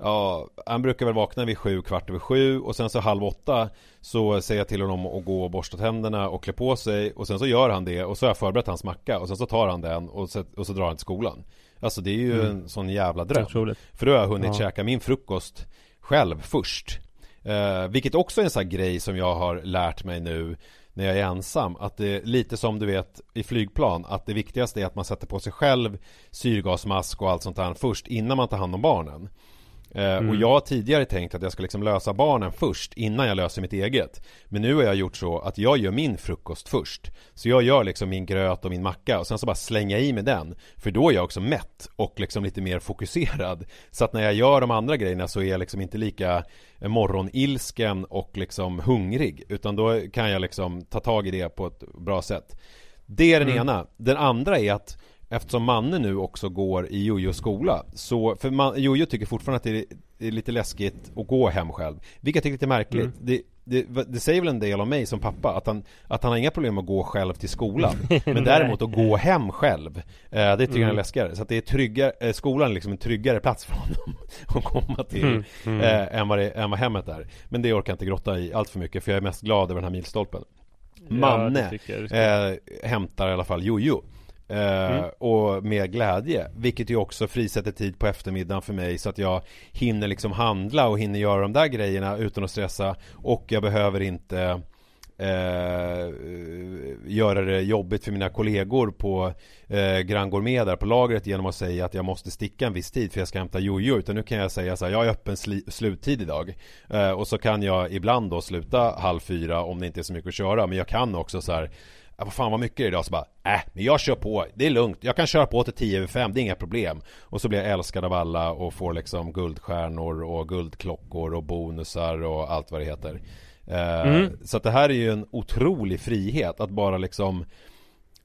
Ja, han brukar väl vakna vid sju, kvart över sju och sen så halv åtta Så säger jag till honom att gå och borsta tänderna och klä på sig och sen så gör han det och så har jag förberett hans macka och sen så tar han den och så, och så drar han till skolan Alltså det är ju en sån jävla dröm. För då har jag hunnit Ja. käka min frukost själv först eh, Vilket också är en sån här grej som jag har lärt mig nu när jag är ensam Att det är lite som du vet i flygplan Att det viktigaste är att man sätter på sig själv Syrgasmask och allt sånt där först innan man tar hand om barnen. Eh, Och jag har tidigare tänkt att jag ska liksom lösa barnen först innan jag löser mitt eget. Men nu har jag gjort så att jag gör min frukost först. Så jag gör liksom min gröt och min macka och sen så bara slänga i med den. För då är jag också mätt och liksom lite mer fokuserad. Så att när jag gör de andra grejerna så är jag liksom inte lika eh, morgonilsken och liksom hungrig. Utan då kan jag liksom ta tag i det på ett bra sätt. Det är den ena. Den andra är att Eftersom Manne nu också går i Jojos skola så, för man, Jojo tycker fortfarande att det är, det är lite läskigt att gå hem själv. Vilket jag tycker är lite märkligt. Det, det, det säger väl en del om mig som pappa att han, att han har inga problem att gå själv till skolan. Men däremot att gå hem själv eh, Det tycker han är läskigare. Så att det är tryggare, eh, skolan är liksom en tryggare plats för honom Att komma till Eh, än, vad det, än vad hemmet är. Men det orkar jag inte grotta i allt för mycket för jag är mest glad över den här milstolpen. Manne jag ska. eh, hämtar i alla fall Jojo eh, Och med glädje Vilket ju också frisätter tid på eftermiddagen för mig Så att jag hinner liksom handla och hinner göra de där grejerna utan att stressa. Och jag behöver inte Eh, göra det jobbigt för mina kollegor på eh, Grand Gourmet där på lagret genom att säga att jag måste sticka en viss tid för jag ska hämta jojo. Utan nu kan jag säga så här, jag är öppen sli- sluttid idag. Eh, och så kan jag ibland då sluta halv fyra om det inte är så mycket att köra. Men jag kan också så här Ja, vad fan vad mycket är det idag? Så bara, äh, men jag kör på, det är lugnt, jag kan köra på till 10 över 5, det är inga problem Och så blir jag älskad av alla och får liksom guldstjärnor och guldklockor och bonusar och allt vad det heter eh, Så att det här är ju en otrolig frihet att bara liksom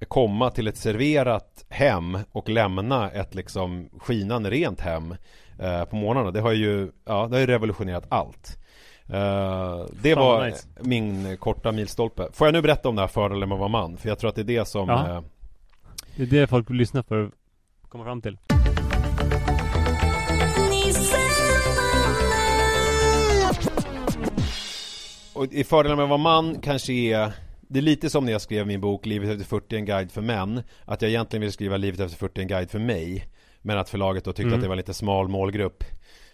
komma till ett serverat hem och lämna ett liksom skinande rent hem eh, på morgnarna. Det har ju, ja, det har ju revolutionerat allt. Eh, det Fan, var nice. min korta milstolpe. Får jag nu berätta om det här fördelen med att vara man? För jag tror att det är det som Ja. eh, Det är det folk vill lyssna för att komma fram till. Och i fördelen med att vara man kanske är Det är lite som när jag skrev min bok Livet efter 40 en guide för män Att jag egentligen ville skriva Livet efter 40 en guide för mig Men att förlaget då tyckte Mm. att det var lite smal målgrupp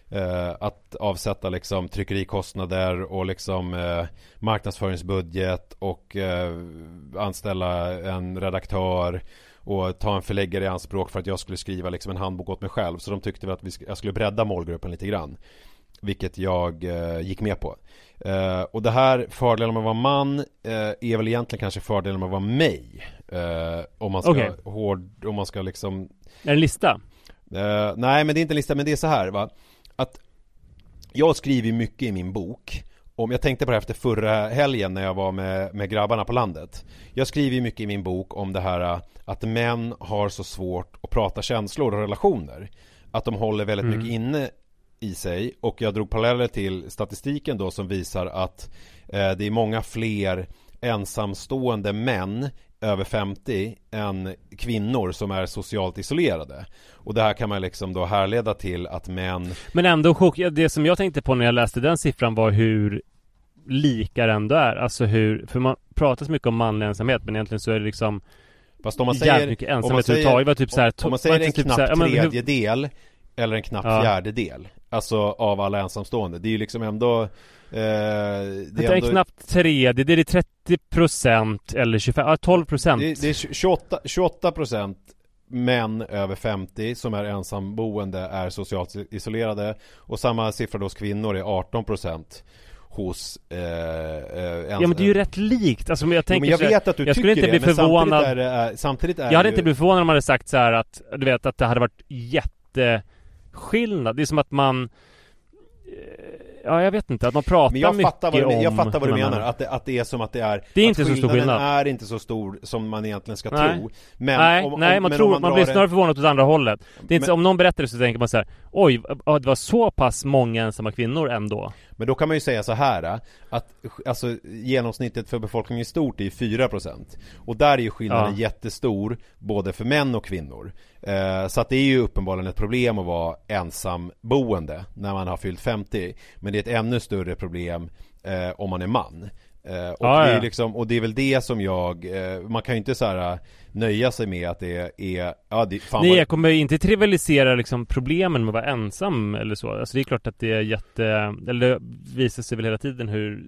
eh, Att avsätta liksom tryckerikostnader och liksom eh, Marknadsföringsbudget och eh, Anställa en redaktör och ta en förläggare i anspråk för att jag skulle skriva liksom en handbok åt mig själv Så de tyckte väl att vi jag skulle bredda målgruppen lite grann Vilket jag eh, gick med på eh, Och det här fördelen med att vara man eh, Är väl egentligen kanske fördelen med att vara mig eh, Om man ska Okej. hård, om man ska liksom Är det en lista? Eh, nej men det är inte en lista men det är så här va Att Jag skriver mycket i min bok om jag tänkte på det här efter förra helgen när jag var med, med grabbarna på landet. Jag skriver mycket i min bok om det här äh, att män har så svårt att prata känslor och relationer. Att de håller väldigt Mm. mycket inne i sig och jag drog paralleller till statistiken då som visar att eh, det är många fler ensamstående män över 50 än kvinnor som är socialt isolerade. Och det här kan man liksom då härleda till att män Men ändå chock, det som jag tänkte på när jag läste den siffran var hur lika det ändå är. Alltså hur, för man pratar så mycket om manlig ensamhet men egentligen så är det liksom Fast om man jävligt säger, mycket om man ensamhet överhuvudtaget. Typ så här, om, om man säger en typ knapp här, tredjedel eller en knapp Ja. fjärdedel Alltså av alla ensamstående. Det är ju liksom ändå eh, Det är ändå, knappt tredje, det är 30 procent eller 25, ja 12 procent. det, det är 28, 28 procent män över 50 som är ensamboende är socialt isolerade. Och samma siffra då hos kvinnor är 18 procent hos eh, eh, Ja men det är ju rätt likt, alltså men jag Jo, tänker men jag vet att du jag skulle tycker inte det, bli förvånad samtidigt är det, är, samtidigt är Jag hade det inte ju, blivit förvånad om man hade sagt så här att, du vet att det hade varit jätteskillnad. Det är som att man eh, Ja jag vet inte, att man pratar Men jag mycket fattar vad du, om jag fattar vad du menar, att det, att det är som att det är Det är inte så stor skillnad. är inte så stor som man egentligen ska Nej. tro Men nej, om, nej man men tror, man, man, blir drar det- snarare förvånad åt andra hållet. Det är inte Men- så, om någon berättar det så tänker man så här: Oj, det var så pass många ensamma kvinnor ändå. Men då kan man ju säga så här att alltså, genomsnittet för befolkningen i stort är ju 4% Och där är ju skillnaden Ja. jättestor både för män och kvinnor. Eh, Så att det är ju uppenbarligen ett problem att vara ensamboende när man har fyllt 50 Men det är ett ännu större problem eh, om man är man Eh, och, Ja, det är liksom, och det är väl det som jag, eh, man kan ju inte så här eh, nöja sig med att det är, ja det, fan Nej vad, jag kommer inte trivialisera liksom problemen med att vara ensam eller så. Alltså det är klart att det är jätte, eller det visar sig väl hela tiden hur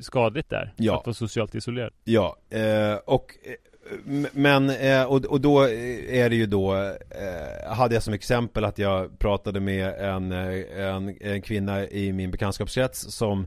skadligt det är. Ja. Att vara socialt isolerad. Ja, eh, och eh, men, eh, och, och då är det ju då Hade jag som exempel att jag pratade med en, en, en kvinna i min bekantskapskrets som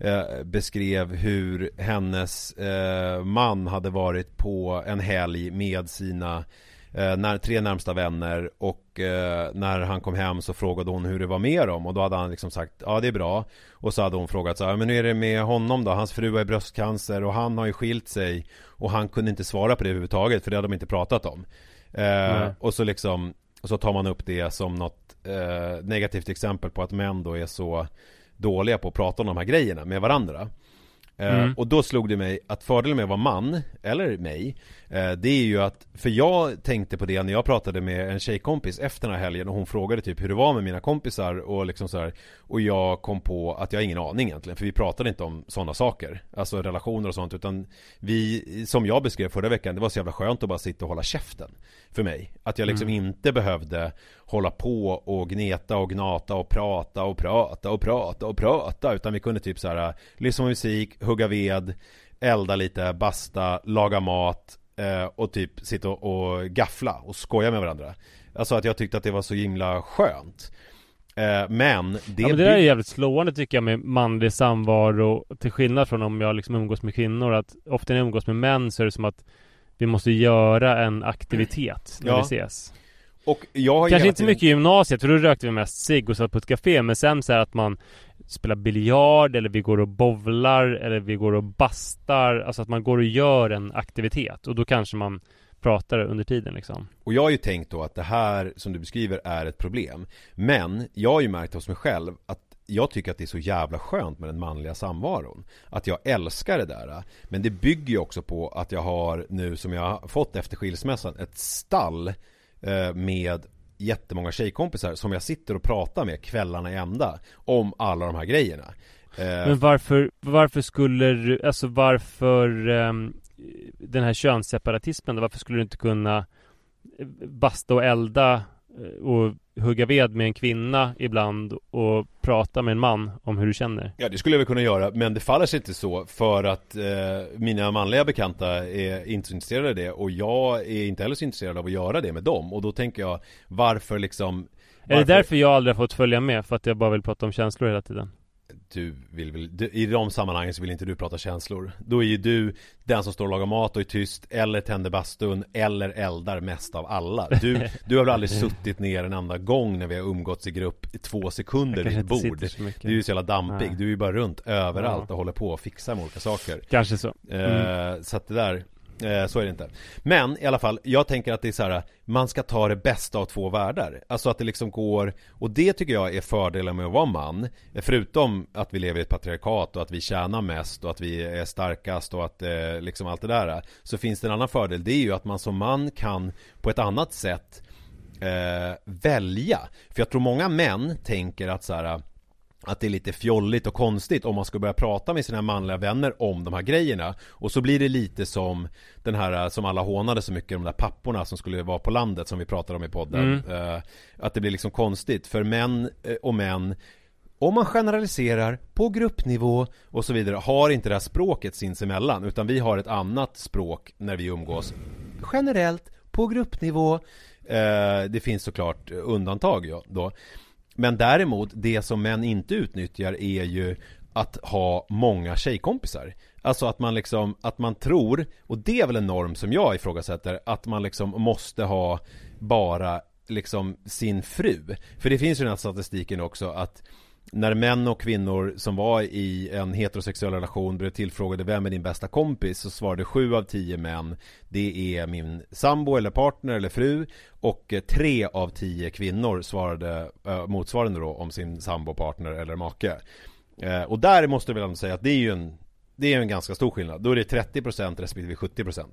eh, beskrev hur hennes eh, man hade varit på en helg med sina eh, när, tre närmsta vänner och eh, när han kom hem så frågade hon hur det var med dem och då hade han liksom sagt ja det är bra och så hade hon frågat så här, men hur är det med honom då? Hans fru har bröstcancer och han har ju skilt sig och han kunde inte svara på det överhuvudtaget för det hade de inte pratat om Nej. och så liksom och så tar man upp det som något eh, negativt exempel på att män då är så dåliga på att prata om de här grejerna med varandra Eh, Mm. Och då slog det mig att fördelen med att vara man, eller mig Det är ju att, för jag tänkte på det när jag pratade med en tjejkompis efter den här helgen och hon frågade typ hur det var med mina kompisar och liksom så här Och jag kom på att jag har ingen aning egentligen för vi pratade inte om sådana saker Alltså relationer och sånt utan Vi, som jag beskrev förra veckan, det var så jävla skönt att bara sitta och hålla käften För mig, att jag liksom inte behövde hålla på och gneta och gnata och prata och prata och prata och prata utan vi kunde typ så här lyssna på musik, hugga ved, elda lite, basta, laga mat eh, och typ sitta och, och gaffla och skoja med varandra. Alltså att jag tyckte att det var så himla skönt. Eh, men det, ja, men det där är jävligt slående tycker jag med manlig samvaro Till skillnad från om jag liksom umgås med kvinnor att Ofta när jag umgås med män så är det som att Vi måste göra en aktivitet när Ja. vi ses och jag har Kanske inte så tiden- mycket i gymnasiet för då rökte vi mest cigg och satt på ett café Men sen så här att man Spelar biljard eller vi går och bowlar eller vi går och bastar Alltså att man går och gör en aktivitet och då kanske man pratar under tiden liksom. Och jag har ju tänkt då att det här som du beskriver är ett problem. Men jag har ju märkt hos mig själv att jag tycker att det är så jävla skönt med den manliga samvaron. Att jag älskar det där. Men det bygger ju också på att jag har nu som jag har fått efter skilsmässan Ett stall Eh, med jättemånga tjejkompisar som jag sitter och pratar med kvällarna i ända Om alla de här grejerna. Eh, Men varför, varför skulle du, alltså varför um, Den här könsseparatismen varför skulle du inte kunna Basta och elda eh, och hugga ved med en kvinna ibland och prata med en man om hur du känner? Ja det skulle jag väl kunna göra men det faller sig inte så för att eh, mina manliga bekanta är inte så intresserade av det och jag är inte heller så intresserad av att göra det med dem och då tänker jag varför liksom Är det därför jag aldrig har fått följa med? För att jag bara vill prata om känslor hela tiden? Du vill väl, du, i de sammanhangen så vill inte du prata känslor Då är ju du den som står och lagar mat och är tyst Eller tänder bastun Eller eldar mest av alla Du, du har väl aldrig suttit ner en enda gång när vi har umgåtts i grupp i två sekunder vid ett bord. Du är ju så jävla dampig, Nej. du är ju bara runt överallt och håller på och fixar med olika saker Kanske så. Mm. Eh, Så att det där eh, så är det inte. Men i alla fall, jag tänker att det är så här Man ska ta det bästa av två världar. Alltså att det liksom går Och det tycker jag är fördelen med att vara man. Förutom att vi lever i ett patriarkat och att vi tjänar mest och att vi är starkast och att eh, liksom allt det där Så finns det en annan fördel. Det är ju att man som man kan på ett annat sätt eh, välja. För jag tror många män tänker att så här att det är lite fjolligt och konstigt om man ska börja prata med sina manliga vänner om de här grejerna. Och så blir det lite som den här som alla hånade så mycket, de där papporna som skulle vara på landet som vi pratade om i podden. Eh, Att det blir liksom konstigt, för män eh, och män om man generaliserar på gruppnivå och så vidare har inte det här språket sinsemellan utan vi har ett annat språk när vi umgås generellt på gruppnivå. Eh, Det finns såklart undantag ja, då men däremot det som män inte utnyttjar är ju att ha många tjejkompisar. Alltså att man liksom, att man tror Och det är väl en norm som jag ifrågasätter Att man liksom måste ha bara liksom sin fru. För det finns ju den här statistiken också att när män och kvinnor som var i en heterosexuell relation blev tillfrågade vem är din bästa kompis så svarade sju av tio män det är min sambo eller partner eller fru och eh, tre av tio kvinnor svarade eh, motsvarande då om sin sambo, partner eller make. Eh, och där måste vi väl ändå säga att det är ju en det är en ganska stor skillnad. Då är det 30% respektive 70%.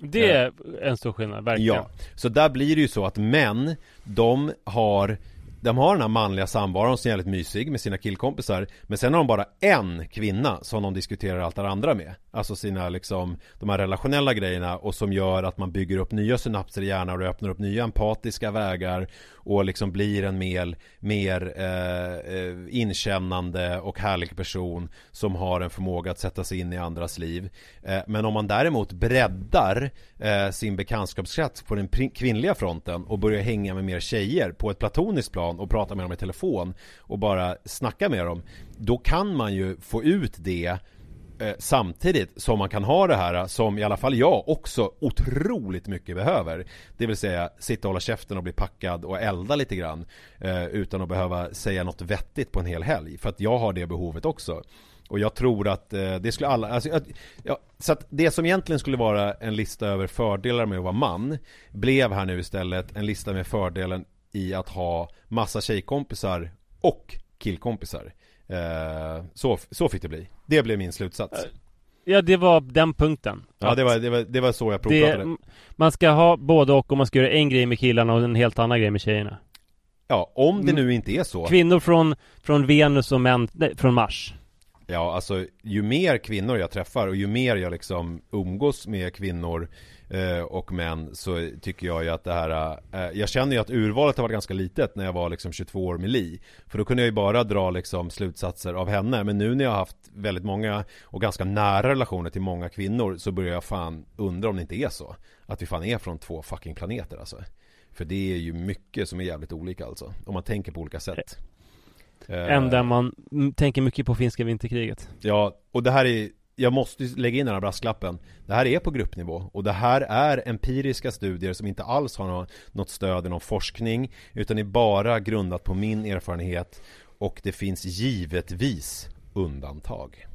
Det är en stor skillnad, verkligen. Ja, så där blir det ju så att män, de har de har den här manliga samvaron som är jävligt mysig med sina killkompisar Men sen har de bara en kvinna som de diskuterar allt det andra med. Alltså sina liksom De här relationella grejerna och som gör att man bygger upp nya synapser i hjärnan och öppnar upp nya empatiska vägar Och liksom blir en mer, mer eh, eh, inkännande och härlig person Som har en förmåga att sätta sig in i andras liv. Eh, Men om man däremot breddar eh, sin bekantskapskrets på den kvinnliga fronten och börjar hänga med mer tjejer på ett platoniskt plan och prata med dem i telefon och bara snacka med dem Då kan man ju få ut det eh, samtidigt som man kan ha det här eh, som i alla fall jag också otroligt mycket behöver. Det vill säga sitta och hålla käften och bli packad och elda lite grann eh, utan att behöva säga något vettigt på en hel helg. För att jag har det behovet också. Och jag tror att det skulle alla, alltså, ja, så att det som egentligen skulle vara en lista över fördelar med att vara man Blev här nu istället en lista med fördelen i att ha massa tjejkompisar och killkompisar eh, så, så fick det bli Det blev min slutsats Ja, det var den punkten. Ja det var, det var, det var så jag provpratade det, Man ska ha både och och man ska göra en grej med killarna och en helt annan grej med tjejerna. Ja, om det nu inte är så Kvinnor från, från Venus och män, nej, från Mars. Ja, alltså ju mer kvinnor jag träffar och ju mer jag liksom umgås med kvinnor eh, och män så tycker jag ju att det här eh, Jag känner ju att urvalet har varit ganska litet när jag var liksom 22 år med Li. För då kunde jag ju bara dra liksom slutsatser av henne. Men nu när jag har haft väldigt många och ganska nära relationer till många kvinnor Så börjar jag fan undra om det inte är så. Att vi fan är från två fucking planeter alltså. För det är ju mycket som är jävligt olika alltså. Om man tänker på olika sätt. Eh, Än där man tänker mycket på finska vinterkriget. Ja, och det här är jag måste lägga in den här brasklappen Det här är på gruppnivå och det här är empiriska studier som inte alls har nå- något stöd i någon forskning Utan är bara grundat på min erfarenhet Och det finns givetvis undantag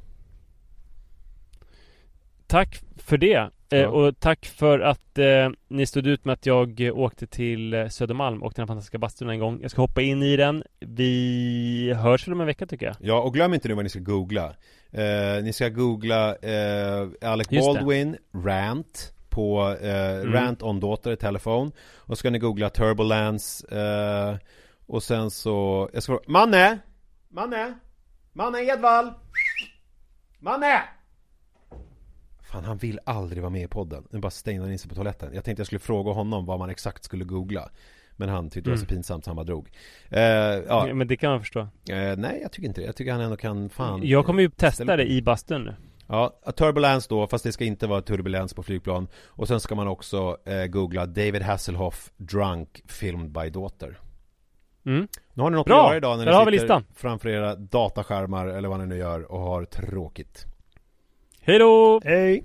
Tack för det. Eh, Ja. och tack för att eh, ni stod ut med att jag åkte till Södermalm och den här fantastiska bastun en gång. Jag ska hoppa in i den. Vi hörs väl om en vecka tycker jag. Ja, och glöm inte nu vad ni ska googla eh, Ni ska googla eh, Alec Just det. Baldwin, rant på eh, Rant on Daughter telefon Och så ska ni googla Turbulence eh, Och sen så, jag ska Manne! Manne! Manne Edvall! Manne! Fan han vill aldrig vara med i podden Nu bara stängde han in sig på toaletten Jag tänkte jag skulle fråga honom vad man exakt skulle googla Men han tyckte det var så pinsamt så han bara drog eh, ja, Men det kan man förstå. Eh, nej, jag tycker inte det. Jag tycker han ändå kan fan Jag kommer ju testa det i bastun nu. Ja, turbulens då, fast det ska inte vara turbulens på flygplan Och sen ska man också eh, googla David Hasselhoff Drunk Filmed by Daughter Mm. Nu har ni något Bra! att göra idag när Där ni har vi sitter listan. framför era dataskärmar eller vad ni nu gör och har tråkigt. Hej då! Hej!